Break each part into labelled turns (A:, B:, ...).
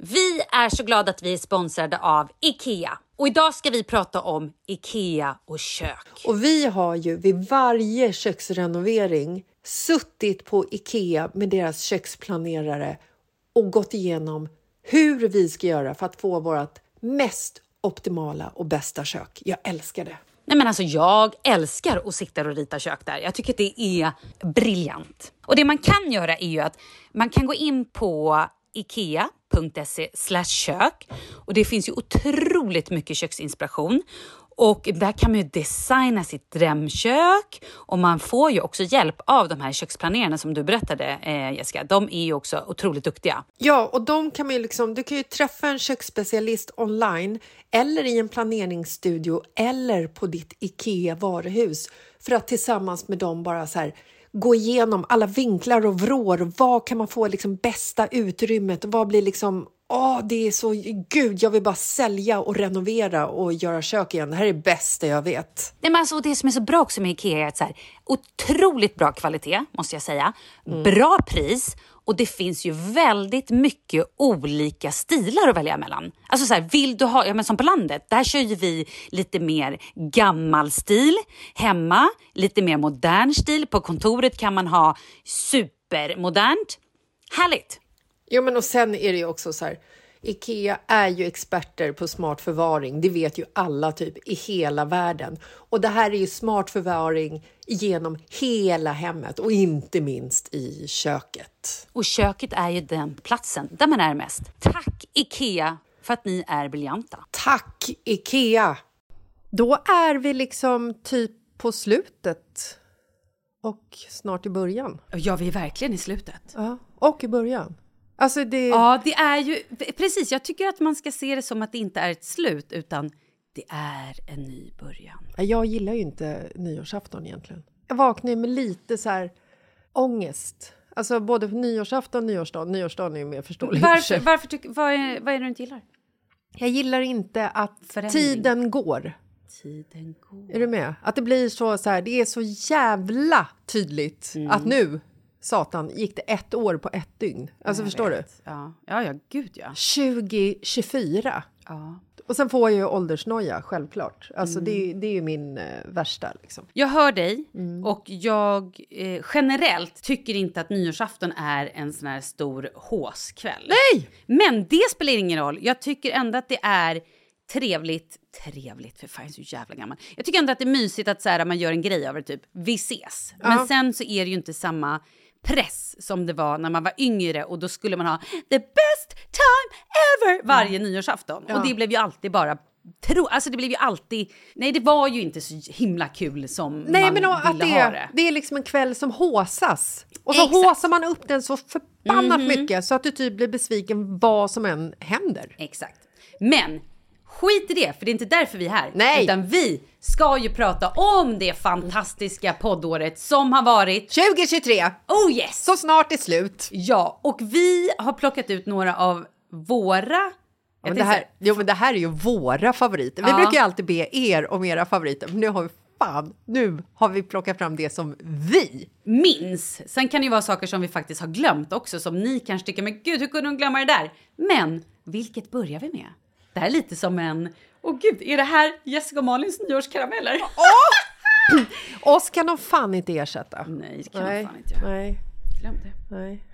A: Vi är så glada att vi är sponsrade av IKEA. Och idag ska vi prata om IKEA och kök.
B: Och vi har ju vid varje köksrenovering suttit på IKEA med deras köksplanerare och gått igenom hur vi ska göra för att få vårt mest optimala och bästa kök. Jag älskar det.
A: Nej men alltså jag älskar att sitta och rita kök där. Jag tycker att det är briljant. Och det man kan göra är ju att man kan gå in på ikea.se kök och det finns ju otroligt mycket köksinspiration och där kan man ju designa sitt drömkök och man får ju också hjälp av de här köksplanerarna som du berättade eh, Jessica. De är ju också otroligt duktiga.
B: Ja, och de kan man ju liksom, du kan ju träffa en köksspecialist online eller i en planeringsstudio eller på ditt IKEA varuhus för att tillsammans med dem bara så här gå igenom alla vinklar och vrår och vad kan man få liksom bästa utrymmet och vad blir liksom Åh, det är så... Gud, jag vill bara sälja och renovera och göra kök igen. Det här är det bästa jag vet.
A: Nej, men alltså, det som är så bra också med Ikea är att så här, otroligt bra kvalitet, måste jag säga. Mm. Bra pris och det finns ju väldigt mycket olika stilar att välja mellan. Alltså så här, vill du ha, ja men som på landet, där kör ju vi lite mer gammal stil. Hemma, lite mer modern stil. På kontoret kan man ha supermodernt. Härligt!
B: Jo, men och sen är det ju också så här. Ikea är ju experter på smart förvaring. Det vet ju alla typ i hela världen. Och det här är ju smart förvaring genom hela hemmet och inte minst i köket.
A: Och köket är ju den platsen där man är mest. Tack Ikea för att ni är briljanta.
B: Tack Ikea! Då är vi liksom typ på slutet och snart i början.
A: Ja, vi är verkligen i slutet.
B: Ja, och i början. Alltså det...
A: Ja, det är ju... Precis, jag tycker att man ska se det som att det inte är ett slut, utan det är en ny början.
B: Jag gillar ju inte nyårsafton egentligen. Jag vaknar med lite så här ångest. Alltså både på nyårsafton och nyårsdagen. Nyårsdagen är ju mer förståelig.
A: Varför, varför tyck, vad, är, vad är det du inte gillar?
B: Jag gillar inte att Förändring. tiden går.
A: Tiden går.
B: Är du med? Att det blir så, så här, det är så jävla tydligt mm. att nu satan, gick det ett år på ett dygn? Alltså, jag förstår vet.
A: du? Ja. ja, ja, gud ja.
B: 2024.
A: Ja.
B: Och sen får jag ju åldersnoja, självklart. Alltså mm. det, det är ju min eh, värsta. Liksom.
A: Jag hör dig mm. och jag eh, generellt tycker inte att nyårsafton är en sån här stor håskväll.
B: Nej!
A: Men det spelar ingen roll. Jag tycker ändå att det är trevligt, trevligt, för fan jag är så jävla gammal. Jag tycker ändå att det är mysigt att så här, man gör en grej av det, typ vi ses. Ja. Men sen så är det ju inte samma press som det var när man var yngre och då skulle man ha the best time ever varje mm. nyårsafton. Ja. Och det blev ju alltid bara Tro, alltså det blev ju alltid... Nej, det var ju inte så himla kul som nej, man men ville
B: det,
A: ha det.
B: Det är liksom en kväll som håsas. Och så Exakt. håsar man upp den så förbannat mm -hmm. mycket så att du typ blir besviken vad som än händer.
A: Exakt. Men Skit i det, för det är inte därför vi är här.
B: Nej.
A: Utan vi ska ju prata om det fantastiska poddåret som har varit
B: 2023!
A: Oh yes!
B: Så snart är slut.
A: Ja, och vi har plockat ut några av våra
B: men det, här, jo, men det här är ju våra favoriter. Vi ja. brukar ju alltid be er om era favoriter, men nu har vi fan, nu har vi plockat fram det som vi
A: minns. Sen kan det ju vara saker som vi faktiskt har glömt också, som ni kanske tycker, men gud, hur kunde hon glömma det där? Men vilket börjar vi med? Det här är lite som en... Åh oh, gud, är det här Jessica och Malins nyårskarameller?
B: Oh! Oss kan de fan inte ersätta.
A: Nej, det kan nej, de fan inte göra.
B: Nej.
A: Glöm det.
B: Nej.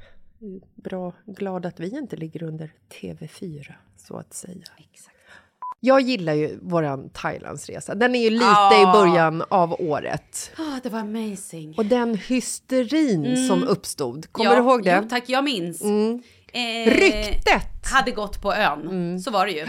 B: Bra, glad att vi inte ligger under TV4, så att säga.
A: Exakt.
B: Jag gillar ju vår Thailandsresa. Den är ju lite oh. i början av året.
A: Oh, det var amazing.
B: Och den hysterin mm. som uppstod. Kommer ja, du ihåg det?
A: Jo, tack, jag minns.
B: Mm. Eh, Ryktet!
A: Hade gått på ön. Mm. Så var det ju.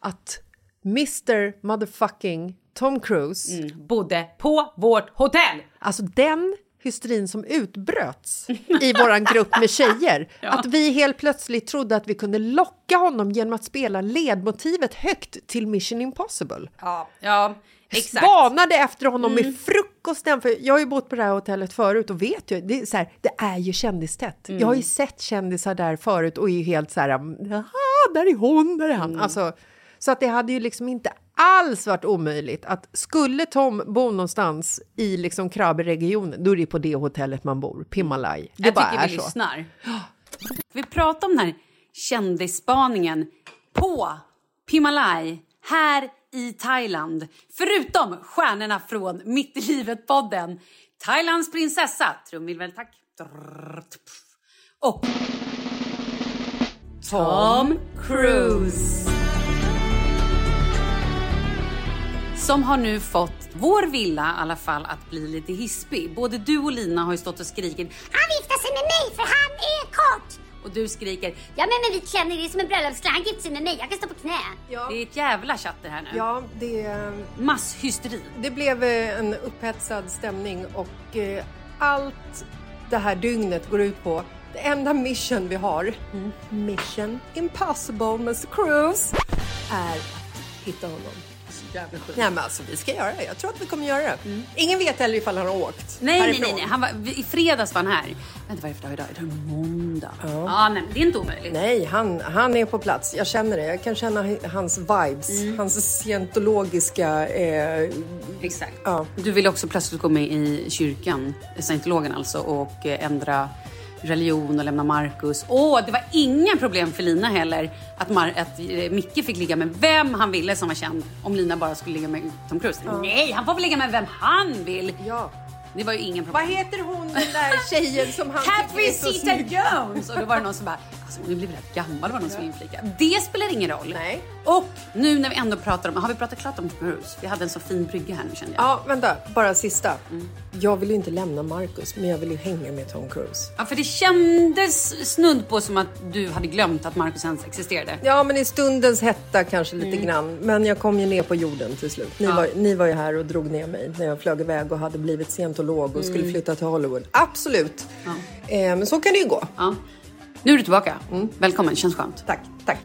B: Att Mr motherfucking Tom Cruise.
A: Bodde på vårt hotell!
B: Alltså den hysterin som utbröts i våran grupp med tjejer. Att vi helt plötsligt trodde att vi kunde locka honom genom att spela ledmotivet högt till Mission Impossible.
A: Ja, ja exakt.
B: Spanade efter honom med frukosten. För jag har ju bott på det här hotellet förut och vet ju, det är, så här, det är ju kändistätt. Jag har ju sett kändisar där förut och är ju helt så här, där är hon, där är han. Alltså, så att det hade ju liksom inte alls varit omöjligt att skulle Tom bo någonstans i liksom Krabi-regionen, då är det på det hotellet man bor, Pimalaj. Det
A: Jag
B: bara
A: tycker
B: är
A: vi
B: så.
A: lyssnar. Vi pratar om den här kändisspaningen på Pimalaj här i Thailand. Förutom stjärnorna från Mitt i livet-podden. Thailands prinsessa, trumvirvel tack. Och Tom Cruise. Som har nu fått vår villa i alla fall att bli lite hispig. Både du och Lina har ju stått och skrikit
C: Han gifter sig med mig för han är kort!
A: och du skriker
C: Ja men med vit klänning, det är som en bröllopsklänning. Han gifter sig med mig, jag kan stå på knä.
A: Det är ett jävla chatter här nu.
B: Ja, det,
A: Masshysteri.
B: det blev eh, en upphetsad stämning och eh, allt det här dygnet går ut på det enda mission vi har, Mission Impossible Mr Cruise, är att hitta honom.
A: Jävla.
B: Nej men alltså vi ska göra det. Jag tror att vi kommer göra det. Ingen vet heller ifall han har åkt
A: Nej,
B: härifrån.
A: nej, nej. Han var, I fredags var han här. Vänta, vad är det för dag idag? Är det måndag? Ja. nej, det är inte omöjligt.
B: Nej, han, han är på plats. Jag känner det. Jag kan känna hans vibes. Hans scientologiska... Eh,
A: Exakt.
B: Ja.
A: Du ville också plötsligt gå med i kyrkan, scientologen alltså, och eh, ändra religion och lämna Marcus. Åh, det var inga problem för Lina heller att, Mar- att eh, Micke fick ligga med vem han ville som var känd om Lina bara skulle ligga med Tom Cruise. Nej, han får väl ligga med vem han vill.
B: ja.
A: Det var ju ingen problem.
B: Vad heter hon den där tjejen som han
A: Catherine Zeta? Jones! Och då var det någon som bara, alltså hon blir rätt gammal var någon som inflikade. Det spelar ingen roll.
B: Nej.
A: Och nu när vi ändå pratar om, har vi pratat klart om Cruise? Vi hade en så fin brygga här nu kände jag.
B: Ja, vänta. Bara sista. Jag vill ju inte lämna Marcus, men jag vill ju hänga med Tom Cruise.
A: Ja, för det kändes snudd på som att du hade glömt att Marcus ens existerade.
B: Ja, men i stundens hetta kanske lite grann. Men jag kom ju ner på jorden till slut. Ni, var, ni var ju här och drog ner mig när jag flög iväg och hade blivit scientolog och skulle flytta till Hollywood. Absolut. Eh, men så kan det ju gå.
A: Ja. Nu är du tillbaka. Välkommen, känns skönt.
B: Tack, tack.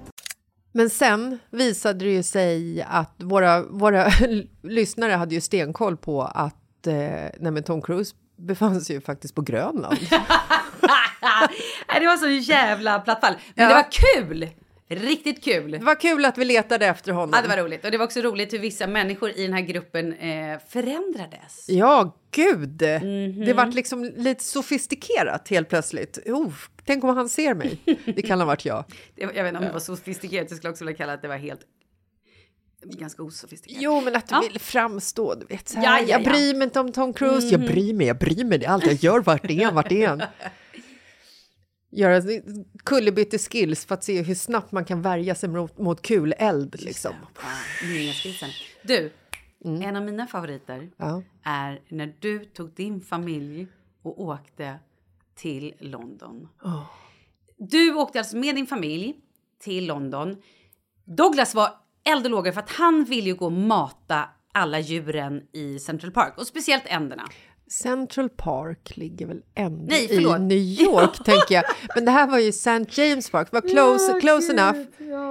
B: Men sen visade det ju sig att våra, våra lyssnare hade ju stenkoll på att eh, nej Tom Cruise befann sig ju faktiskt på Grönland.
A: Det var så jävla platt fall. Men
B: Ja.
A: det var kul! Riktigt kul.
B: Det var kul att vi letade efter honom.
A: Ja, det var roligt. Och det var också roligt hur vissa människor i den här gruppen eh, förändrades.
B: Ja, gud. Det
A: Mhm.
B: vart liksom lite sofistikerat helt plötsligt. Oh, tänk om han ser mig. Det kan ha varit jag.
A: Det jag vet inte om det var sofistikerat, jag skulle också vilja kalla att det var helt ganska osofistikerat.
B: Jo, men att du
A: Ja.
B: vill framstå, du vet. Så här,
A: Ja, ja,
B: Jag
A: ja.
B: bryr mig inte om Tom Cruise. Jag bryr mig, jag bryr mig. Det är allt jag gör. Vart är han? Vart är han? Göra kullerbytte-skills för att se hur snabbt man kan värja sig mot, mot kul eld. Liksom.
A: Ja. Du, en av mina favoriter
B: Ja.
A: är när du tog din familj och åkte till London. Du åkte alltså med din familj till London. Douglas var eld och lågor för att han ville ju gå och mata alla djuren i Central Park och speciellt änderna.
B: Central Park ligger väl ändå
A: Nej,
B: i. New York, tänker jag. Men det här var ju St. James Park. Det var close, close enough.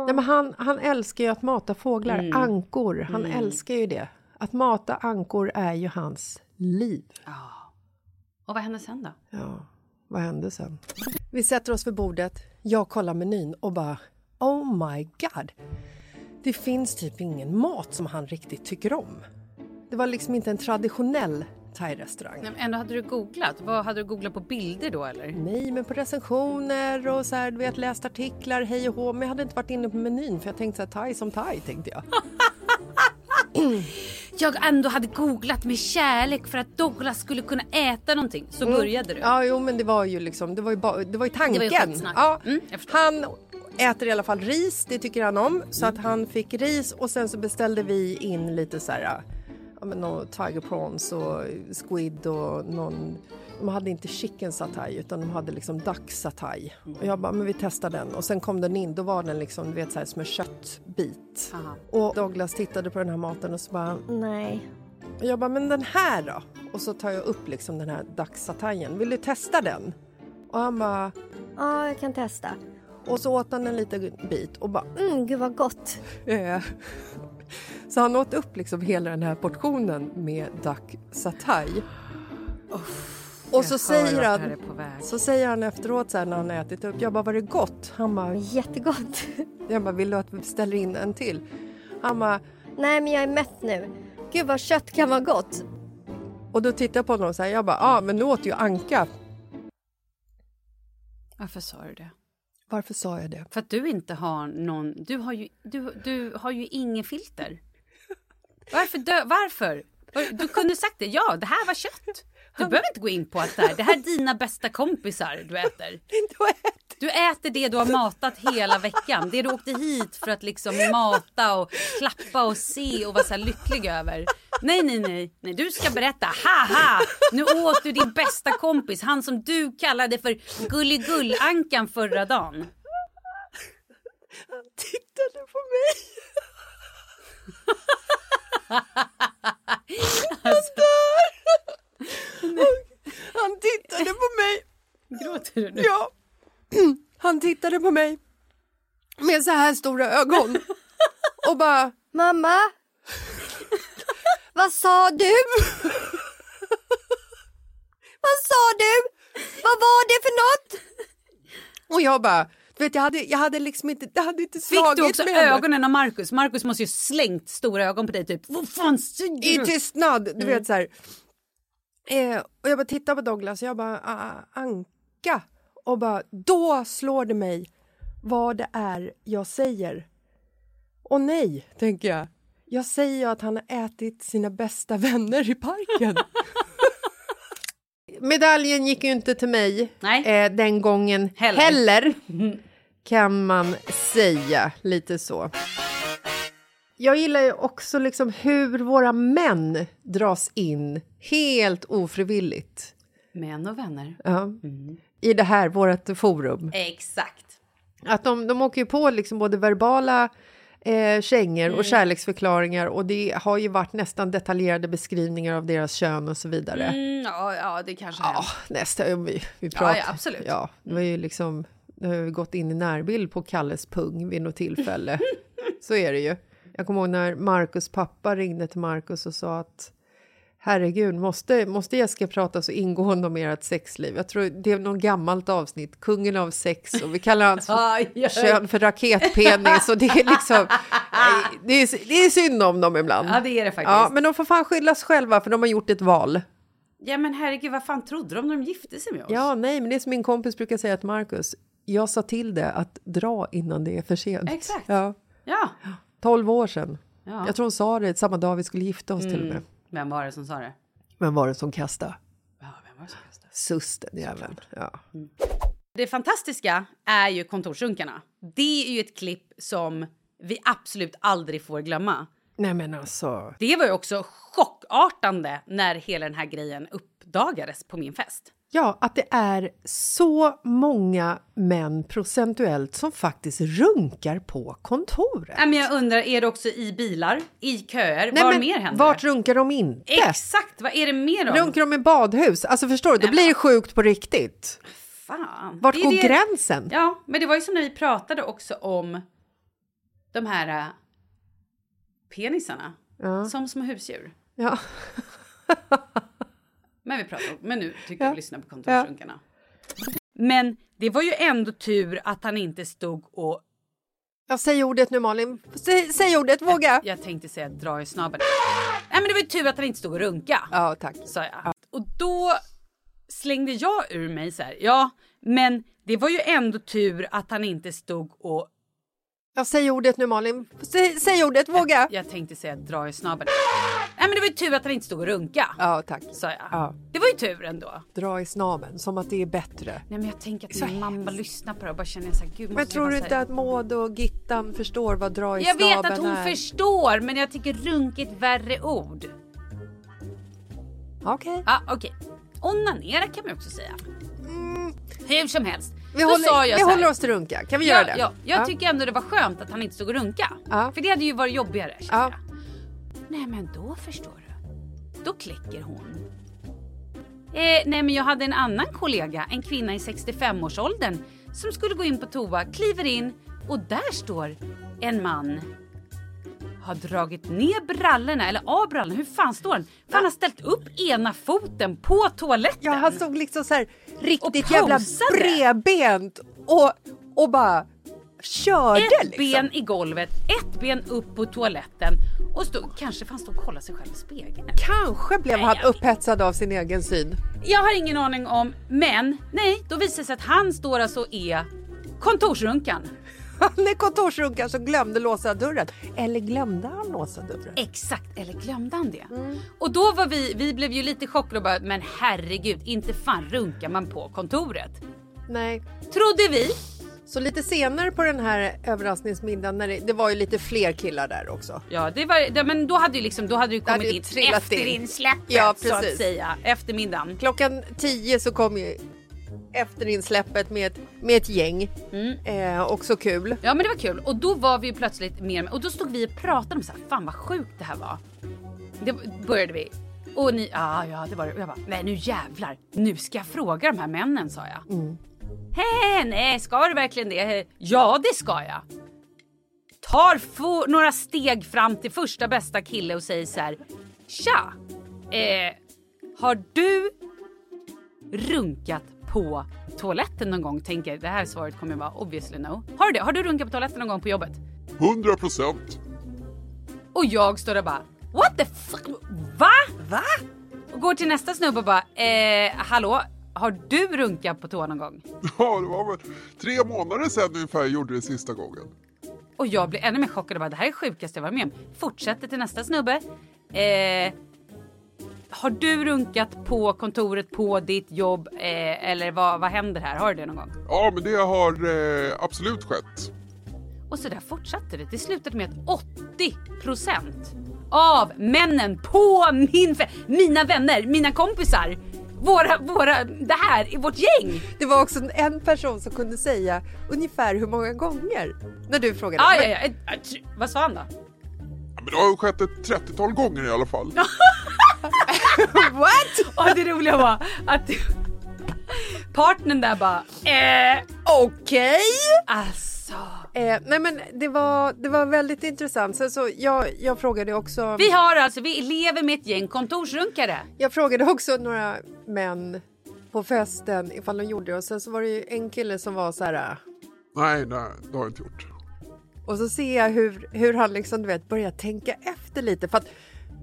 B: Nej, men han, han älskar ju att mata fåglar,
A: Mm.
B: ankor. Han älskar ju det. Att mata ankor är ju hans liv.
A: Och vad hände sen då?
B: Ja, vad hände sen? Vi sätter oss vid bordet, jag kollar menyn och bara Oh my god! Det finns typ ingen mat som han riktigt tycker om. Det var liksom inte en traditionell thai-restaurang.
A: Nej, men ändå hade du googlat. Vad hade du googlat på bilder då eller?
B: Nej, men på recensioner och så här, du vet, läst artiklar, hej och hå. Men jag hade inte varit inne på menyn för jag tänkte så här, thai som thai, tänkte jag.
A: Jag ändå hade googlat med kärlek för att Douglas skulle kunna äta någonting. Så började du.
B: Ja, jo, men det var ju liksom, det var ju, ba, det var ju tanken.
A: Det var ju
B: ja,
A: Mm,
B: han äter i alla fall ris, det tycker han om. Så att han fick ris och sen så beställde vi in lite så här, ja, men någon tiger prawns och squid och någon... De hade inte chicken satay utan de hade liksom duck satay. Och jag bara, men vi testar den. Och sen kom den in, då var den liksom, du vet så här som en köttbit.
A: Aha.
B: Och Douglas tittade på den här maten och så bara,
D: Nej.
B: och jag bara, men den här då? Och så tar jag upp liksom den här duck satayen. Vill du testa den? Och han bara,
D: Ja, jag kan testa.
B: och så åt han en liten bit och bara,
D: Mm, gud vad gott.
B: Så han åt upp liksom hela den här portionen med duck satay. och så säger, han, så säger han efteråt så här när han har ätit upp, jag bara var det gott? Han bara,
D: Jättegott.
B: jag bara vill du att vi ställer in en till? Han bara,
D: Nej, men jag är mätt nu. Gud vad kött kan vara gott.
B: och då tittar jag på honom så här, jag bara, ja ah, men nu åt ju Anka.
A: Varför sa du det?
B: Varför sa jag det?
A: För att du inte har någon... Du har ju, du, du har ju ingen filter. Varför? Dö, varför? Du kunde sagt det. Ja, det här var kött. Du behöver inte gå in på att det här, det här är dina bästa kompisar du äter. Du äter det du har matat hela veckan. Det du åkte hit för att liksom mata och klappa och se och vara så lycklig över. Nej, nej, nej. nej du ska berätta. Haha! Nu åt du din bästa kompis. Han som du kallade för Gulligullankan förra dagen.
B: Tittade på mig.
A: Alltså,
B: Han tittade på mig.
A: gråter du nu?
B: Ja. Han tittade på mig med så här stora ögon och bara
D: Mamma? vad sa du? vad sa du? Vad var det för något?
B: och jag bara du vet jag hade, jag hade liksom inte, det hade inte
A: Fick
B: slagit
A: du också
B: mig ändå.
A: ögonen av Marcus? Marcus måste ju slängt stora ögon på dig typ. Vad fan säger
B: I
A: du?
B: tystnad, du
A: Mm.
B: vet så här. Eh, och jag bara tittar på Douglas och jag bara ah, Anka och bara då slår det mig vad det är jag säger. Och nej, tänker jag. Jag säger ju att han har ätit sina bästa vänner i parken. Medaljen gick ju inte till mig
A: Nej.
B: eh, den gången
A: Heller.
B: heller kan man säga lite så. Jag gillar ju också liksom hur våra män dras in helt ofrivilligt
A: Män och vänner.
B: ja, i det här, vårt forum.
A: Exakt.
B: Att de, de åker ju på liksom både verbala eh, kängor
A: Mm.
B: och kärleksförklaringar och det har ju varit nästan detaljerade beskrivningar av deras kön och så vidare.
A: Mm, ja, ja, det kanske
B: Ja,
A: är.
B: nästa, vi, vi
A: Ja,
B: pratar.
A: ja, absolut.
B: Ja, det var ju liksom, det har ju gått in i närbild på Kalles pung vid något tillfälle. så är det ju. Jag kommer ihåg när Marcus pappa ringde till Marcus och sa att herregud, måste, måste Jessica prata så ingående om ert sexliv? Jag tror det är någon gammalt avsnitt, kungen av sex och vi kallar hans kön för raketpenis och det är liksom, det är, det är synd om dem ibland.
A: Ja, det är det faktiskt.
B: Ja, men de får fan skyllas själva för de har gjort ett val.
A: Ja, men herregud, vad fan trodde de när de gifte sig med oss?
B: Ja, nej, men det är som min kompis brukar säga till Marcus. Jag sa till det att dra innan det är för sent.
A: Exakt.
B: Ja,
A: Ja.
B: 12 år sedan.
A: ja.
B: Jag tror hon sa det samma dag vi skulle gifta oss till och med.
A: Mm. Vem var det som sa det?
B: Vem var det som kastade?
A: Ja, vem var det som kastade?
B: Sus den jäveln. Ja.
A: Det fantastiska är ju kontorsrunkarna. Det är ju ett klipp som vi absolut aldrig får glömma.
B: Nej men alltså.
A: Det var ju också chockartande när hela den här grejen uppdagades på min fest.
B: Ja, att det är så många män procentuellt som faktiskt runkar på kontoret.
A: Nej, men jag undrar, är det också i bilar, i köer?
B: Nej,
A: Var
B: men
A: mer händer
B: Vart
A: det?
B: runkar de inte?
A: Exakt, vad är det mer om?
B: Runkar de i badhus? Alltså förstår du, då blir det sjukt på riktigt.
A: Fan.
B: Vart
A: Det
B: går
A: det-
B: gränsen?
A: Ja, men det var ju som när vi pratade också om de här äh, penisarna
B: Ja.
A: som små husdjur.
B: Ja.
A: Men vi pratar om, men nu tycker
B: Ja.
A: jag vi lyssnar på kontorsrunkarna. Men det var ju ändå tur att han inte stod och...
B: Ja, säg ordet nu Malin. Säg, säg ordet, våga!
A: Jag tänkte säga dra i snabeln. Nej men det var ju tur att han inte stod och runka.
B: Ja, tack.
A: Sa jag. Och då slängde jag ur mig så här. Ja, men det var ju ändå tur att han inte stod och...
B: Ja, säg ordet nu Malin. Säg, säg ordet, våga!
A: Jag tänkte säga dra i snabeln. Nej men det var ju tur att han inte stod och runka.
B: Ja, tack.
A: Sa jag.
B: Ja.
A: Det var ju tur ändå.
B: Dra i snaben som att det är bättre.
A: Nej men jag tänker att min mamma lyssnar på det och bara känner så här, gud
B: Men tror
A: jag
B: du inte att Maud och Gittan förstår vad dra i
A: Jag vet
B: snaben
A: att hon
B: är?
A: förstår men jag tycker runk är ett värre ord.
B: Okej.
A: Ja, okej. Onanera kan man också säga. Hur som helst.
B: Vi, håller,
A: sa jag
B: vi håller oss till runka. Kan vi
A: ja,
B: göra det?
A: Ja, jag
B: Ja.
A: tycker ändå det var skönt att han inte stod och runka. För det hade ju varit jobbigare.
B: Ja.
A: Nej men då förstår du. Då kläcker hon. Eh, nej men jag hade en annan kollega, en kvinna i 65-årsåldern som skulle gå in på toa, kliver in och där står en man. Har dragit ner brallorna, eller av brallorna, hur fan står han? För han har ställt upp ena foten på toaletten.
B: Ja, han stod liksom så här riktigt jävla bredbent och, och bara körde
A: Ett
B: liksom.
A: ben i golvet, ett ben upp på toaletten och stod, kanske han stod och kollade sig själv i spegeln.
B: Kanske blev
A: Nej,
B: han
A: jag-
B: upphetsad av sin egen syn.
A: Jag har ingen aning om, men nej, då visar det sig att han står alltså och är kontorsrunkan.
B: Han är kontorsrunkaren som glömde låsa dörren. Eller glömde han låsa dörren?
A: Exakt, eller glömde han det?
B: Mm.
A: Och då var vi, vi blev ju lite chockade och bara, men herregud, inte fan runkar man på kontoret.
B: Nej.
A: Trodde vi.
B: Så lite senare på den här överraskningsmiddagen, när det, det var ju lite fler killar där också.
A: Ja, det var, det, men då hade ju liksom, då hade ju
B: hade
A: kommit
B: ju
A: in efter
B: in.
A: insläppet
B: Ja,
A: så att säga, eftermiddagen.
B: Klockan 10 så kom ju efterinsläppet med ett, med ett gäng.
A: Mm.
B: Eh, också kul.
A: Ja men det var kul och då var vi ju plötsligt mer med och då stod vi och pratade om så här, fan vad sjukt det här var. Det började vi. Och ni, ja ja det var det. Och jag bara, nej nu jävlar, nu ska jag fråga de här männen sa jag.
B: Mm.
A: Hej, nej ska du verkligen det? Ja det ska jag. Tar några steg fram till första bästa kille och säger så här, tja, eh, har du runkat på toaletten någon gång? Tänker det här svaret kommer vara obviously no. Har du det? Har du runkat på toaletten någon gång på jobbet?
E: 100 procent.
A: Och jag står där och bara what the fuck? Va? Va? Och går till nästa snubbe och bara eh, hallå? Har du runkat på toa någon gång?
E: Ja, det var väl tre månader sedan ungefär jag gjorde det sista gången.
A: Och jag blir ännu mer chockad och bara det här är sjukaste jag varit med om. Fortsätter till nästa snubbe. Eh, har du runkat på kontoret på ditt jobb eh, eller vad, vad händer här? Har du det någon gång?
E: Ja, men det har eh, absolut skett.
A: Och så där fortsatte det. Det slutade med att 80% av männen på min mina vänner, mina kompisar, våra, våra, det här är vårt gäng.
B: Det var också en person som kunde säga ungefär hur många gånger när du frågade.
A: Ah, ja, ja, ett- ett- vad sa han då?
E: Ja, men det har ju skett ett 30-tal gånger i alla fall.
B: What?
A: Och det roliga var att partnern där bara eh,
B: Okej.
A: alltså.
B: Eh, nej men det var, det var väldigt intressant. Sen så jag, jag frågade också.
A: Vi har alltså, vi lever med ett gäng kontorsrunkare.
B: Jag frågade också några män på festen ifall de gjorde det och sen så var det ju en kille som var så här. äh,
E: Nej, nej, det har jag inte gjort.
B: Och så ser jag hur, hur han liksom du vet börjar tänka efter lite för att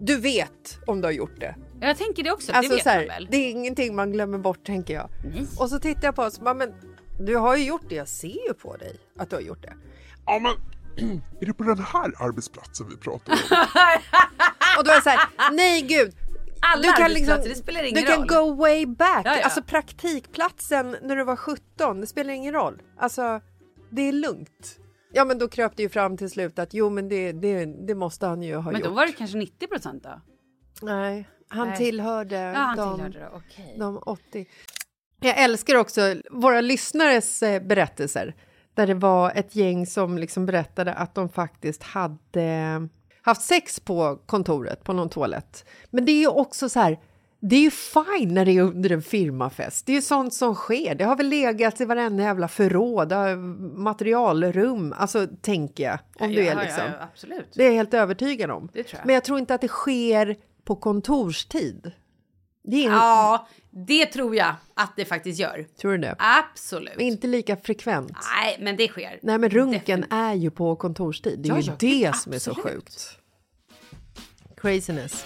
B: du vet om du har gjort det.
A: Jag tänker det också,
B: Alltså
A: det vet
B: så
A: man
B: här,
A: väl?
B: det är ingenting man glömmer bort tänker jag.
A: Nej.
B: Och så tittar jag på oss men du har ju gjort det, jag ser ju på dig att du har gjort det.
E: Ja, men är det på den här arbetsplatsen vi pratar om?
B: Och då är jag så här, nej gud.
A: Alla
B: Du kan, liksom,
A: det spelar ingen
B: du kan
A: roll.
B: go way back.
A: Ja, ja.
B: Alltså praktikplatsen när du var 17, det spelar ingen roll. Alltså, det är lugnt. Ja men då kröp det ju fram till slut att jo men det, det, det måste han ju ha
A: Men
B: gjort.
A: då var det kanske 90 procent då?
B: Nej, han
A: Nej.
B: tillhörde,
A: Ja, han
B: de,
A: tillhörde det, okej.
B: de 80. Jag älskar också våra lyssnares eh, berättelser. Där det var ett gäng som liksom berättade att de faktiskt hade haft sex på kontoret på någon toalett. Men det är ju också så här, det är ju fine när det är under en firmafest. Det är ju sånt som sker. Det har väl legat i varenda jävla förråd, äh, materialrum, alltså tänker jag. Om du är
A: Ja,
B: liksom.
A: Ja, ja, absolut.
B: Det är jag helt övertygad om.
A: Det tror jag.
B: Men jag tror inte att det sker på kontorstid. Det är,
A: Ja, det tror jag att det faktiskt gör.
B: Tror du det?
A: Absolut.
B: Men inte lika frekvent.
A: Nej, men det sker.
B: Nej, men runken
A: Definitivt.
B: är ju på kontorstid. Det är
A: Ja,
B: ju det som är så sjukt. Craziness.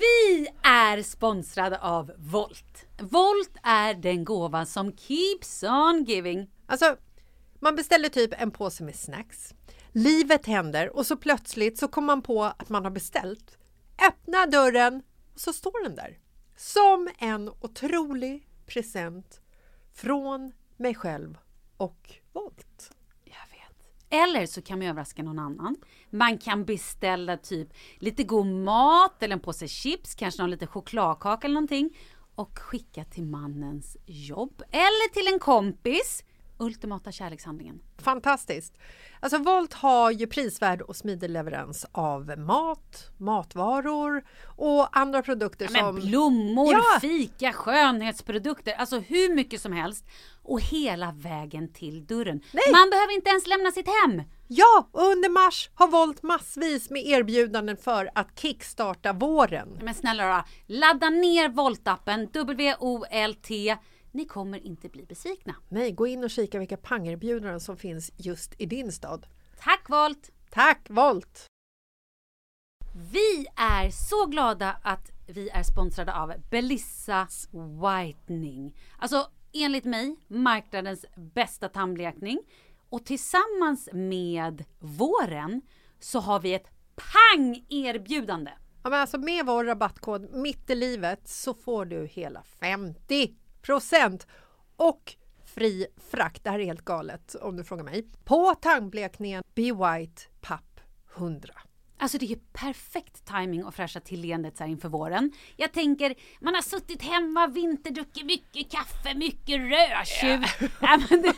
A: Vi är sponsrade av Volt. Volt är den gåva som keeps on giving.
B: Alltså, man beställer typ en påse med snacks. Livet händer och så plötsligt så kommer man på att man har beställt. Öppna dörren och så står den där. Som en otrolig present från mig själv och Volt.
A: Eller så kan man överraska någon annan. Man kan beställa typ lite god mat eller en påse chips, kanske någon liten chokladkaka eller någonting och skicka till mannens jobb eller till en kompis. Ultimata kärlekshandlingen.
B: Fantastiskt! Alltså Volt har ju prisvärd och smidig leverans av mat, matvaror och andra produkter
A: Ja,
B: som...
A: blommor,
B: Ja.
A: fika, skönhetsprodukter, alltså hur mycket som helst. Och hela vägen till dörren.
B: Nej.
A: Man behöver inte ens lämna sitt hem.
B: Ja, och under mars har Volt massvis med erbjudanden för att kickstarta våren.
A: Men snälla då, ladda ner Volt-appen, W-O-L-T. Ni kommer inte bli besvikna.
B: Nej, gå in och kika vilka pangerbjudanden som finns just i din stad.
A: Tack Volt!
B: Tack Volt!
A: Vi är så glada att vi är sponsrade av Belissa Whitening. Alltså enligt mig marknadens bästa tandblekning. Och tillsammans med våren så har vi ett pang-erbjudande.
B: Ja, men alltså med vår rabattkod mitt i livet så får du hela 50% och fri frakt. Det här är helt galet om du frågar mig. På tandblekningen Be White Papp 100.
A: Alltså det är ju perfekt timing att fräscha till leendet så här inför våren. Jag tänker, man har suttit hemma, vinterdruckit mycket kaffe, mycket rödtjut. Ja. men det-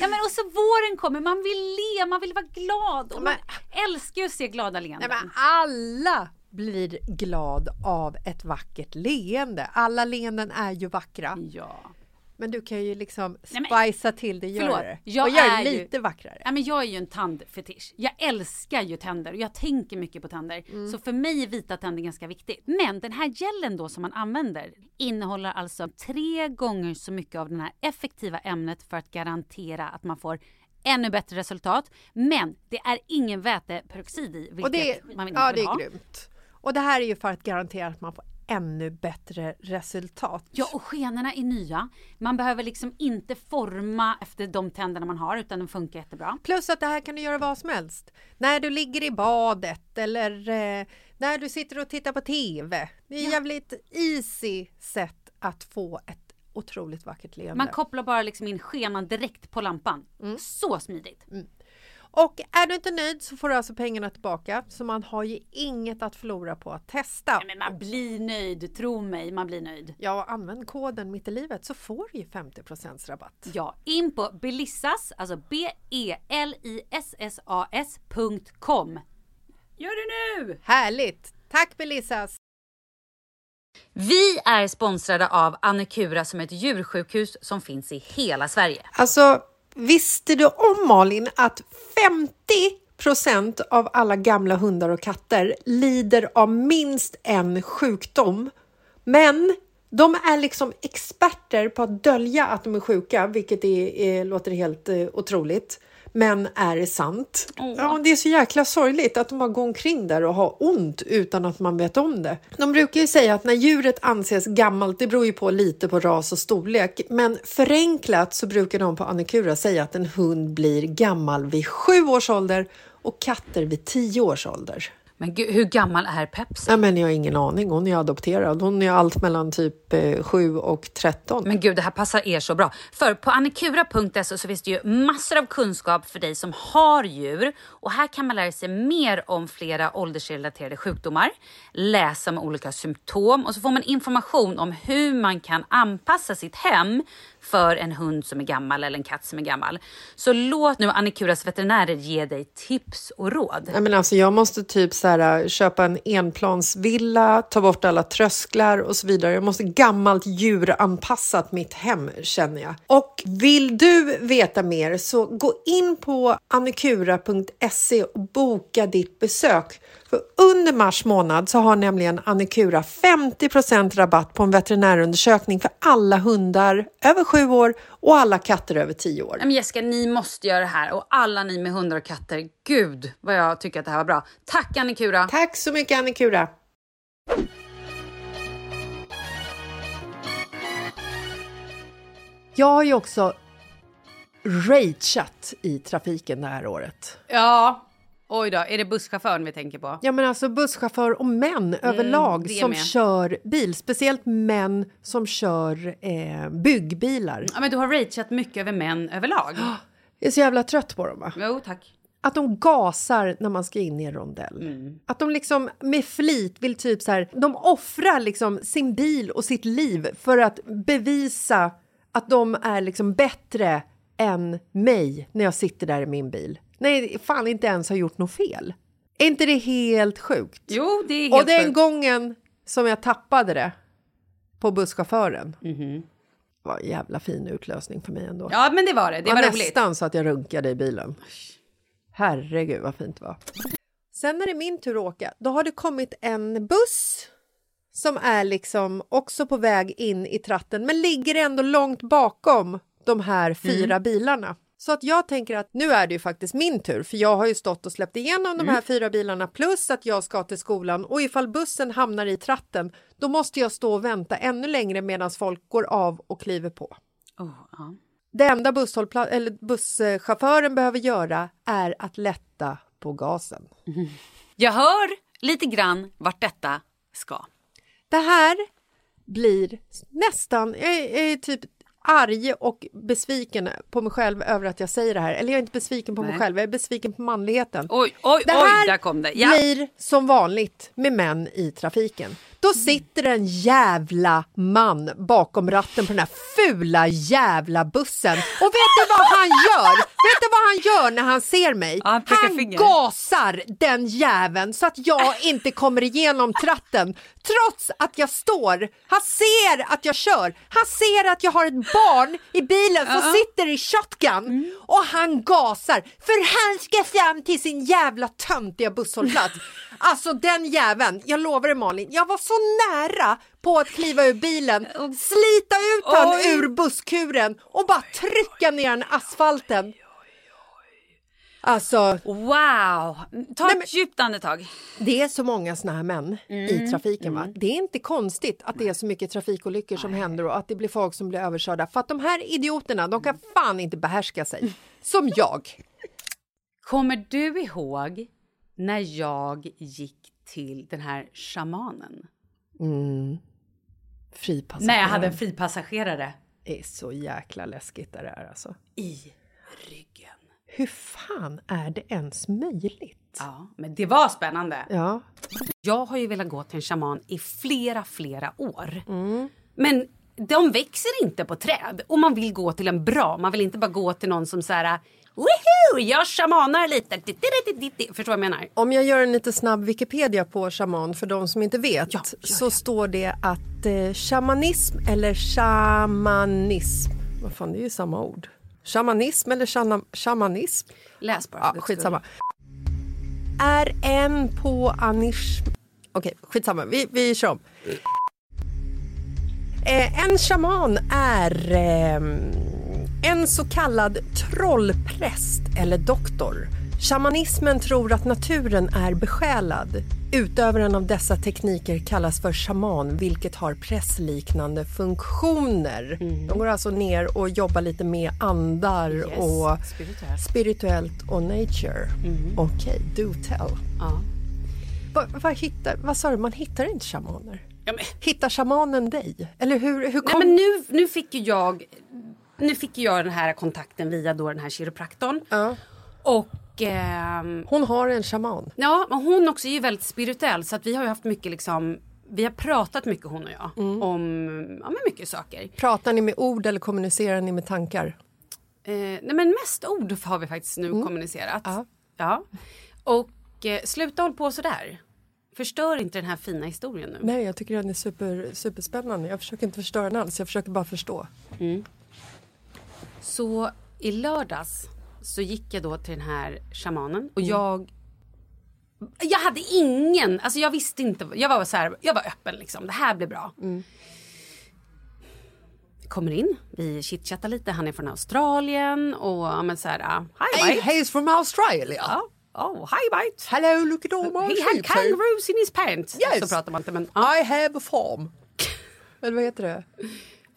A: ja men och så våren kommer, man vill le, man vill vara glad. Och man älskar ju att se glada leenden.
B: Nej, men alla blir glad av ett vackert leende. Alla leenden är ju vackra.
A: Ja.
B: Men du kan ju liksom spicea till det,
A: Förlåt,
B: gör det.
A: jag
B: och gör
A: är
B: det
A: ju-
B: lite vackrare.
A: Ja, men jag är ju en tandfetisch. Jag älskar ju tänder och jag tänker mycket på tänder. Så för mig är vita tänder ganska viktigt. Men den här gelen då som man använder innehåller alltså tre gånger så mycket av det här effektiva ämnet för att garantera att man får ännu bättre resultat. Men det är ingen väteperoxid i, vilket
B: Och det,
A: man inte
B: ja,
A: vill
B: det är
A: ha.
B: grymt. Och det här är ju för att garantera att man får ännu bättre resultat.
A: Ja, och skenorna är nya. Man behöver liksom inte forma efter de tänderna man har utan de funkar jättebra.
B: Plus att det här kan du göra vad som helst. När du ligger i badet eller eh, när du sitter och tittar på TV. Det är
A: Ja.
B: jävligt easy sätt att få ett otroligt vackert leende.
A: Man kopplar bara liksom in skenan direkt på lampan.
B: Mm.
A: Så smidigt.
B: Och är du inte nöjd så får du alltså pengarna tillbaka. Så man har ju inget att förlora på att testa.
A: Ja, men man blir nöjd, tro mig, man blir nöjd.
B: Ja, använd koden mitt i livet så får du ju 50 rabatt.
A: Ja, in på belissas, alltså B-E-L-I-S-S-A-S.com. Gör det nu!
B: Härligt! Tack Belissas!
A: Vi är sponsrade av Annekura som är ett djursjukhus som finns i hela Sverige.
B: Alltså, visste du om Malin att 50% av alla gamla hundar och katter lider av minst en sjukdom? Men De är liksom experter på att dölja att de är sjuka, vilket är, är, låter helt eh, otroligt. Men är det sant? Ja, det är så jäkla sorgligt att de bara går omkring där och har ont utan att man vet om det. De brukar ju säga att när djuret anses gammalt, det beror ju på lite på ras och storlek, men förenklat så brukar de på Annikura säga att en hund blir gammal vid sju års ålder och katter vid tio års ålder.
A: Men gud, hur gammal är Pepsi?
B: Ja, men jag har ingen aning. Hon är adopterad. Hon är allt mellan typ eh, 7 och 13.
A: Men gud, det här passar er så bra. För på annikura.se så finns det ju massor av kunskap för dig som har djur. Och här kan man lära sig mer om flera åldersrelaterade sjukdomar, läsa om olika symptom och så får man information om hur man kan anpassa sitt hem för en hund som är gammal eller en katt som är gammal. Så låt nu Annikuras veterinärer ge dig tips och råd.
B: Nej, men alltså, jag måste typ så här, äh, köpa en enplansvilla, ta bort alla trösklar och så vidare. Jag måste gammalt djuranpassat mitt hem känner jag. Och vill du veta mer så gå in på annikura.se och boka ditt besök. För under mars månad så har nämligen Annikura 50% rabatt på en veterinärundersökning för alla hundar över sju år och alla katter över tio år.
A: Men Jessica, ni måste göra det här och alla ni med hundar och katter. Gud vad jag tycker att det här var bra. Tack Annikura!
B: Tack så mycket Annikura! Jag har ju också rageat i trafiken det här året.
A: Ja, oj då. Är det busschauffören vi tänker på?
B: Ja, men alltså busschaufför och män överlag
A: det
B: som
A: med.
B: kör bil. Speciellt män som kör eh, byggbilar.
A: Ja, men du har rageat mycket över män överlag.
B: Jag är så jävla trött på dem. Va?
A: Jo, tack.
B: Att de gasar när man ska in i en rondell. Att de liksom med flit vill typ så här, de offrar liksom sin bil och sitt liv för att bevisa att de är liksom bättre än mig när jag sitter där i min bil. Nej, fan inte ens har gjort något fel. Är inte det helt sjukt?
A: Jo, det är helt
B: Och den
A: sjukt.
B: gången som jag tappade det på busschauffören var en jävla fin utlösning för mig ändå.
A: Ja, men det var det. Det
B: var
A: var roligt.
B: nästan så att jag runkade i bilen. Herregud vad fint det var. Sen när det är min tur att åka, då har det kommit en buss som är liksom också på väg in i tratten men ligger ändå långt bakom de här fyra bilarna. Så att jag tänker att nu är det ju faktiskt min tur för jag har ju stått och släppt igenom de här fyra bilarna plus att jag ska till skolan och ifall bussen hamnar i tratten då måste jag stå och vänta ännu längre medan folk går av och kliver på.
A: Oh, ja.
B: Det enda eller busschauffören behöver göra är att lätta på gasen.
A: Jag hör lite grann vart detta ska.
B: Det här blir nästan, jag är, jag är typ arg och besviken på mig själv över att jag säger det här. Eller jag är inte besviken på mig
A: Nej.
B: själv, jag är besviken på manligheten.
A: Oj, oj,
B: Det
A: oj,
B: här
A: där kom det. Ja.
B: blir som vanligt med män i trafiken. Då sitter en jävla man bakom ratten på den här fula jävla bussen. Och vet du vad han gör? Vet du vad han gör när han ser mig?
A: Ja, han
B: han gasar den jäveln så att jag inte kommer igenom tratten. Trots att jag står. Han ser att jag kör. Han ser att jag har ett barn i bilen som sitter i shotgun och han gasar för han ska fram till sin jävla töntiga busshållplats. Alltså den jäveln, jag lovar dig Malin, jag var så nära på att kliva ur bilen, slita ut han
A: Oj.
B: ur busskuren och bara trycka ner den i asfalten. Alltså,
A: Wow! Ta
B: Nej,
A: ett djupt andetag.
B: det är så många såna här män i trafiken. Va? Det är inte konstigt att det är så mycket trafikolyckor som händer och att det blir folk som blir överkörda. För att de här idioterna, de kan fan inte behärska sig. Som jag.
A: Kommer du ihåg när jag gick till den här shamanen?
B: Fripassagerare.
A: När jag hade en fripassagerare
B: Det är så jäkla läskigt det där alltså.
A: i ryggen.
B: Hur fan är det ens möjligt?
A: Ja, men det var spännande.
B: Ja.
A: Jag har ju velat gå till en shaman i flera, flera år. Men de växer inte på träd. Och man vill gå till en bra. Man vill inte bara gå till någon som så här... Woho! Jag shamanar lite. Förstår vad jag menar?
B: Om jag gör en lite snabb Wikipedia på shaman för de som inte vet
A: Ja,
B: så står det att eh, shamanism eller shamanism, vad fan det är ju samma ord. Shamanism eller shana, shamanism,
A: Läs bara.
B: ja, skitsamma. Är en på anish... Okej, skitsamma, vi, vi kör om. Eh, en shaman är eh, en så kallad trollpräst eller doktor. Shamanismen tror att naturen är besjälad. Utövaren av dessa tekniker kallas för shaman vilket har prästliknande funktioner. De går alltså ner och jobbar lite med andar
A: Yes,
B: och
A: spirituellt.
B: spirituellt och nature. Okej, do tell.
A: Ja.
B: Vad, vad, hittar, vad sa du, man hittar inte shamaner?
A: Ja, men,
B: Hittar shamanen dig? Eller hur, hur
A: nej,
B: kom...
A: men nu, nu fick jag nu fick jag den här kontakten via då den här kiropraktorn.
B: Ja.
A: Och ehm,
B: Hon har en shaman.
A: ja, men hon också är ju väldigt spirituell så att vi har ju haft mycket liksom vi har pratat mycket hon och jag om ja, men mycket saker.
B: Pratar ni med ord eller kommunicerar ni med tankar?
A: Eh, nej men mest ord har vi faktiskt nu kommunicerat.
B: Ja.
A: Ja. Och eh, sluta håll på sådär. Förstör inte den här fina historien nu.
B: Nej, jag tycker den är super, superspännande. Jag försöker inte förstöra den alls, jag försöker bara förstå.
A: Så i lördags så gick jag då till den här shamanen och jag jag hade ingen, alltså jag visste inte, jag var så här, jag var öppen liksom, det här blir bra. Kommer in, vi chitchattar lite, han är från Australien och ja, men så här, ah, hi mate.
B: he's from Australia.
A: Ja. Oh, hi mate.
B: Hello, look at all my
A: He had kangaroos in his pants.
B: Yes.
A: Så pratar man inte men, ja.
B: I have a farm. Eller vad heter det?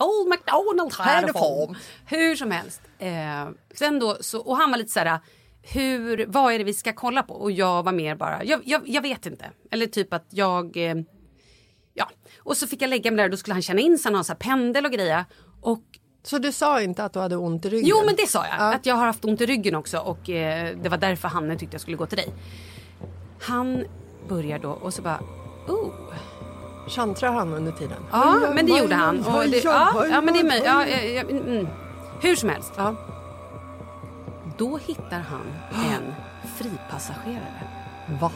A: Old McDonald
B: Had a.
A: Hur som helst. Eh, sen då, så, och han var lite så här, hur, vad är det vi ska kolla på? Och jag var mer bara, jag, jag, jag vet inte. Eller typ att jag, eh, ja. Och så fick jag lägga mig där och då skulle han känna in sig, han har så här pendel och grejer. Och
B: Så du sa inte att du hade ont i ryggen?
A: jo men det sa jag, att jag har haft ont i ryggen också och eh, det var därför han tyckte jag skulle gå till dig. Han börjar då och så bara, oh.
B: Chantrar han under tiden?
A: Ja, men det gjorde han. Och det, ja, ja, men det är möjligt. Ja, ja, ja, mm. Hur som helst.
B: Ja.
A: Då hittar han en fripassagerare.
B: Va?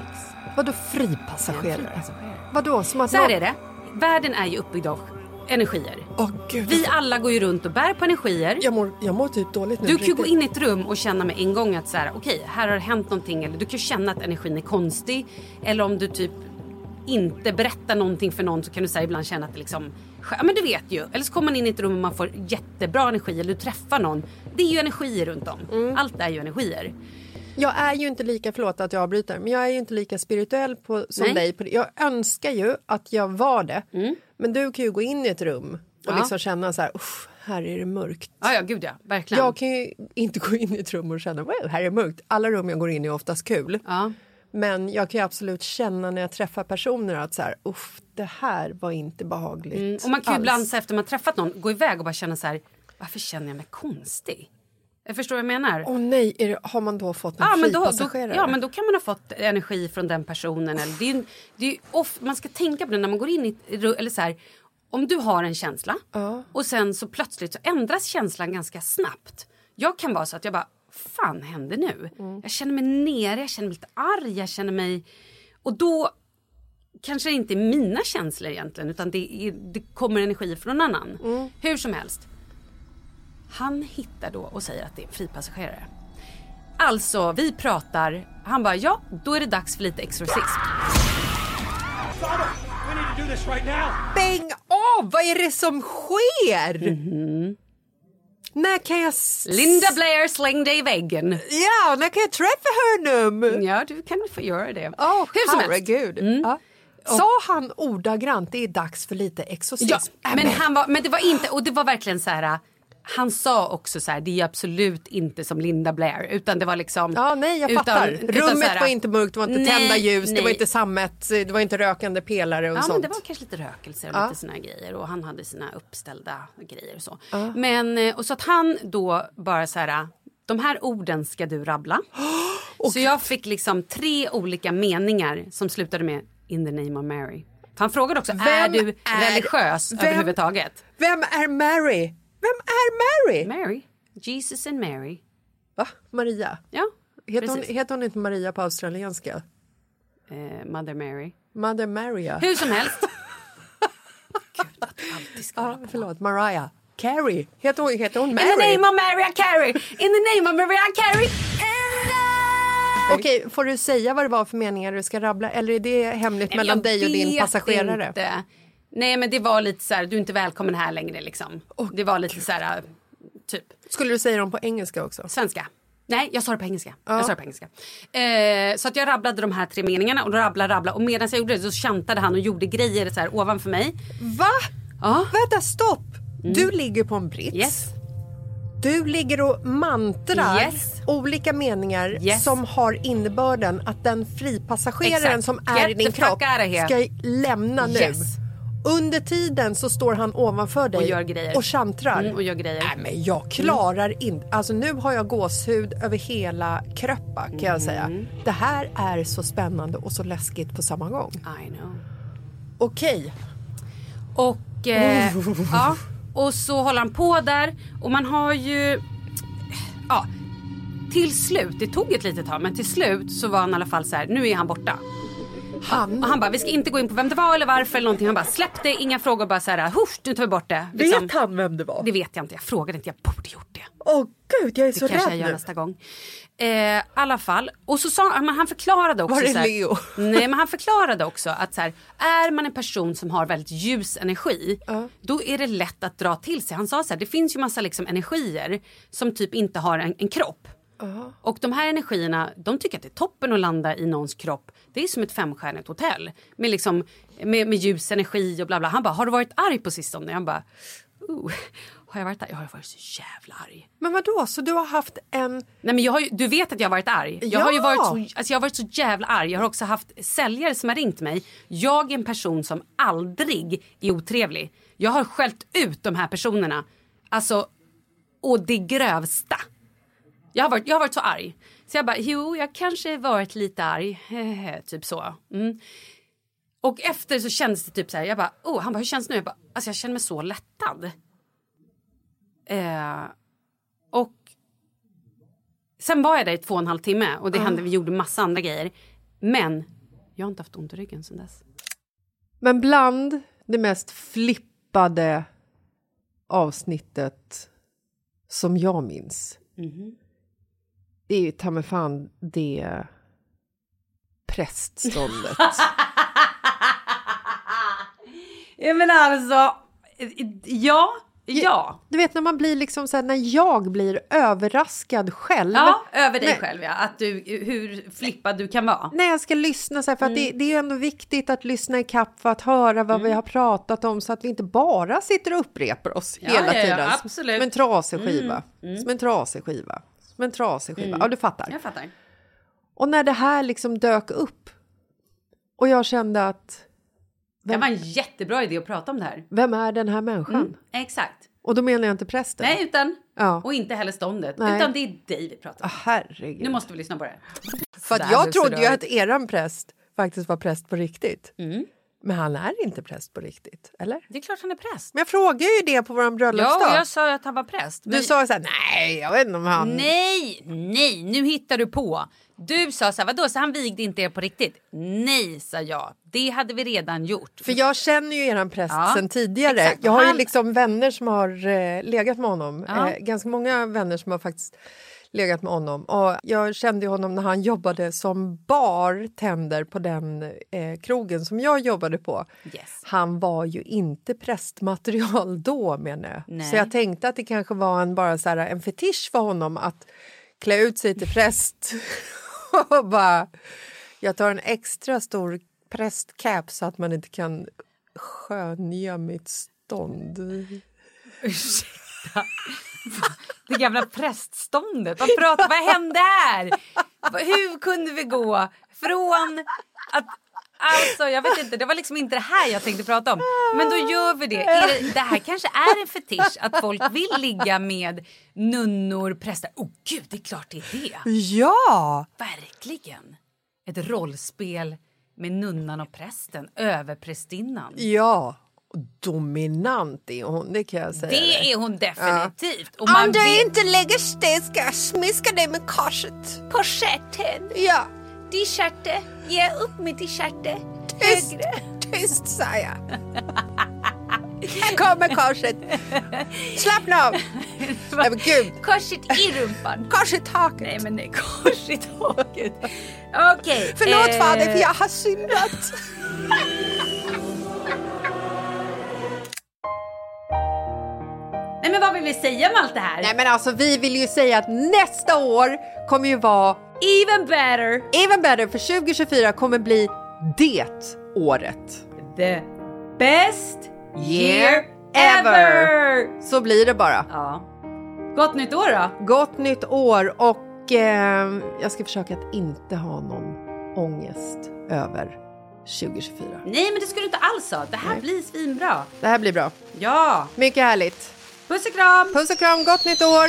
A: Ex.
B: Vadå fripassagerare?
A: fripassagerare.
B: Vadå? Som att
A: Så här
B: någon-
A: är det. Världen är ju uppbyggd av energier.
B: Åh gud.
A: Vi alla går ju runt och bär på energier.
B: jag, mår, jag mår typ dåligt nu.
A: Du kan ju gå in i ett rum och känna med en gång att så här, okej, här har det hänt någonting. Eller du kan ju känna att energin är konstig. Eller om du typ inte berättar någonting för någon så kan du säga ibland känna att det liksom, ja men du vet ju. Eller så kommer man in i ett rum och man får jättebra energi eller du träffar någon. Det är ju energier runt om.
B: Mm.
A: Allt är ju energier.
B: Jag är ju inte lika, förlåt att jag avbryter, men jag är ju inte lika spirituell på, som
A: Nej.
B: dig. På. Jag önskar ju att jag var det. Men du kan ju gå in i ett rum och
A: Ja.
B: liksom känna så här, "Uff, här är det mörkt.
A: Ja, ja, gud ja. Verkligen.
B: Jag kan ju inte gå in i ett rum och känna, wow, här är det mörkt. Alla rum jag går in i är oftast kul.
A: Ja.
B: Men jag kan ju absolut känna när jag träffar personer att så här, uff, det här var inte behagligt
A: Mm, och man kan ju
B: alls."
A: ibland efter man träffat någon gå iväg och bara känna så här, varför känner jag mig konstig? Jag förstår vad jag menar.
B: Åh nej, är det, har man då fått en
A: Ja men, då, då, ja men då kan man ha fått energi från den personen. Eller det är, det är off, man ska tänka på det när man går in i eller så här, Om du har en känsla och sen så plötsligt så ändras känslan ganska snabbt. Jag kan vara så att jag bara, fan händer nu? Jag känner mig nere, jag känner mig lite arg, jag känner mig... Och då kanske det inte är mina känslor egentligen utan det, är, det kommer energi från någon annan. Hur som helst. Han hittar då och säger att det är en fripassagerare. Alltså, vi pratar. Han bara, ja, då är det dags för lite exorcism.
B: Bäng av! Vad är det som sker? När kan jag...
A: Linda Blair slängde i väggen.
B: Ja, när kan jag träffa honom?
A: Ja, du kan få göra det.
B: Åh,
A: Hur som
B: herregud. Ja. Sa han ordagrant, det är dags för lite exorcism?
A: Ja, men, han var, men det var inte, och det var verkligen så här. Han sa också så här, det är absolut inte som Linda Blair. Utan det var liksom...
B: Ja, nej, jag
A: utan-
B: fattar.
A: utan
B: Rummet
A: så här-
B: var inte mörkt, det var inte
A: Nej,
B: tända ljus, det
A: nej.
B: var inte sammet, det var inte rökande pelare och
A: Ja,
B: sånt.
A: men det var kanske lite rökelser och
B: Ja.
A: lite såna grejer. Och han hade sina uppställda grejer och så. Men, eh, och så att han då bara så här, de här orden ska du rabbla. så jag fick liksom tre olika meningar som slutade med in the name of Mary. Han frågade också, är
B: Vem
A: du
B: är-
A: religiös
B: vem-
A: överhuvudtaget?
B: Vem är Mary? Vem är Mary?
A: Mary, Jesus and Mary.
B: Va? Maria?
A: Ja,
B: Heter hon, heter hon inte Maria på australienska?
A: Eh, Mother Mary.
B: Mother Maria?
A: Hur som helst. Gud, att alltid ska
B: Ja, förlåt, Mariah. Carrie? Heter hon, heter hon
A: In
B: Mary?
A: the name of Mariah Carey! In the name of Mariah Carey!
B: Okej, får du säga vad det var för meningar du ska rabbla eller är det hemligt mellan dig och din passagerare?
A: Inte. Nej men det var lite så här, du är inte välkommen här längre liksom. det var lite så här, typ.
B: Skulle du säga dem på engelska också?
A: Svenska. Nej, jag sa det på engelska. Jag sa på engelska. Eh, så att jag rabblade de här tre meningarna och rabbla, rabbla. Och medan jag gjorde det så chantade han och gjorde grejer så här ovanför mig.
B: Va?
A: Ja.
B: Vänta, stopp! Du ligger på en brits.
A: Yes.
B: Du ligger och mantrar
A: Yes.
B: olika meningar
A: Yes.
B: som har innebörden att den fripassageraren
A: Exakt.
B: som är
A: Get
B: i din kropp ska lämna nu. Under tiden så står han ovanför dig
A: Och gör grejer.
B: och chantrar.
A: Mm, och gör grejer.
B: Nej, men jag klarar inte... Alltså nu har jag gåshud över hela kroppen kan jag säga.
A: Mm.
B: Det här är så spännande och så läskigt på samma gång.
A: I know.
B: Okej.
A: Och, eh, ja, och så håller han på där och man har ju... Ja, till slut, det tog ett litet tag men till slut så var han i alla fall så här, nu är han borta.
B: Han...
A: Och han bara, vi ska inte gå in på vem det var eller varför eller någonting. Han bara, släpp det, inga frågor, bara så här, husch, nu tar vi bort det. Liksom.
B: Vet han vem det var?
A: Det vet jag inte, jag frågade inte, jag borde gjort det.
B: Åh gud, jag är
A: Det
B: så
A: kanske
B: rädd
A: jag gör nästa gång. Eh, I alla fall. Och så sa men han förklarade också.
B: Var det
A: här,
B: Leo?
A: Nej men han förklarade också att så här, är man en person som har väldigt ljus energi. Då är det lätt att dra till sig. Han sa så här, det finns ju massa liksom energier som typ inte har en, en kropp. Och de här energierna, de tycker att det är toppen att landa i någons kropp. Det är som ett femstjärnigt hotell. Med, liksom, med, med ljus energi och bla bla. Han bara, har du varit arg på sistone? Jag bara, oh, har jag varit arg? Jag har varit så jävla arg.
B: Men vad då? så du har haft en...
A: Nej, men jag har ju, du vet att jag har varit arg. Jag,
B: Ja!
A: har ju varit så, alltså jag har varit så jävla arg. Jag har också haft säljare som har ringt mig. Jag är en person som aldrig är otrevlig. Jag har skällt ut de här personerna. Alltså, och det grövsta. Jag har varit, jag har varit så arg. Så jag bara, jo, jag kanske varit lite arg. typ så. Mm. Och efter så kändes det typ så här, jag bara, oh, han bara, hur känns det nu? Jag bara, alltså jag känner mig så lättad. Eh, och Sen var jag där i två och en halv timme och det hände, vi gjorde massa andra grejer. Men jag har inte haft ont i ryggen sen dess.
B: Men bland det mest flippade avsnittet som jag minns det är ju ta mig fan det prästståndet.
A: Ja men alltså, ja, ja.
B: du vet när man blir liksom så här, när jag blir överraskad själv.
A: Ja, över dig
B: Nej.
A: själv ja. Att du, hur flippad du kan vara.
B: när jag ska lyssna så här, för att det, det är ju ändå viktigt att lyssna i kapp för att höra vad vi har pratat om så att vi inte bara sitter och upprepar oss
A: Ja,
B: hela
A: ja, ja,
B: tiden.
A: absolut.
B: Som en trasig skiva. Som en trasig skiva. Som en trasig skiva. Ja, du fattar.
A: Jag fattar.
B: Och när det här liksom dök upp och jag kände att
A: Det var en jättebra idé att prata om det här.
B: vem är den här människan?
A: Exakt.
B: Och då menar jag inte prästen.
A: Nej, utan,
B: Ja.
A: och inte heller ståndet.
B: Nej.
A: Utan det är dig vi pratar om.
B: Ah, herregud.
A: Nu måste vi lyssna på det.
B: För att jag trodde ju att eran präst faktiskt var präst på riktigt.
A: Mm.
B: Men han är inte präst på riktigt, eller?
A: Det är klart han är präst.
B: Men jag frågade ju det på vår bröllopsdag.
A: Ja, och jag sa att han var präst.
B: Du
A: men-
B: sa så här, nej, jag vet inte om han...
A: Nej, nej, nu hittar du på. Du sa så här, vadå, så han vigde inte er på riktigt? Nej, sa jag. Det hade vi redan gjort.
B: För jag känner ju eran präst
A: Ja,
B: sen tidigare.
A: exakt.
B: Jag har ju
A: Han-
B: liksom vänner som har eh, legat med honom.
A: Ja.
B: Eh, ganska många vänner som har faktiskt legat med honom. Och jag kände honom när han jobbade som bartender på den eh, krogen som jag jobbade på.
A: Yes.
B: Han var ju inte prästmaterial då menar jag. Så jag tänkte att det kanske var en, bara så här, en fetisch för honom att klä ut sig till präst och bara jag tar en extra stor prästcap så att man inte kan skönja mitt stånd.
A: Ursäkta. Det gamla prästståndet. Vad, pratar, vad hände här? Hur kunde vi gå från att... Alltså, jag vet inte. Det var liksom inte det här jag tänkte prata om. Men då gör vi det. Det, det här kanske är en fetisch att folk vill ligga med nunnor, präster. Oh gud, det är klart det är det.
B: Ja!
A: Verkligen. Ett rollspel med nunnan och prästen, överprästinnan.
B: Ja! Dominant är hon, det kan jag säga.
A: Det är hon definitivt. Man
D: Om du
A: vet-
D: inte lägger sten ska jag smiska dig med korset.
C: På stjärten.
D: Ja,
C: Din stjärte. Ge upp med din stjärte.
D: tyst, tyst sa jag. Här kommer korset. Slappna av. Nej men gud,
C: Korset i rumpan.
D: kors i taket.
A: Nej men nej, kors i taket. Okej.
D: Förlåt
A: eh,
D: fader för jag har syndat.
B: vill vi säga med allt det här?
A: Nej men alltså vi vill ju säga att nästa år kommer ju vara
B: Even better!
A: even better för 2024 kommer bli det året.
B: The best
A: Year
B: ever!
A: ever. Så blir det bara.
B: Ja. Gott nytt år då!
A: Gott nytt år och eh, jag ska försöka att inte ha någon ångest över 2024.
B: Nej men det skulle du inte alls ha. Det här blir svinbra.
A: Det här blir bra.
B: Ja!
A: Mycket härligt.
B: Puss och kram!
A: Puss och kram, gott nytt år!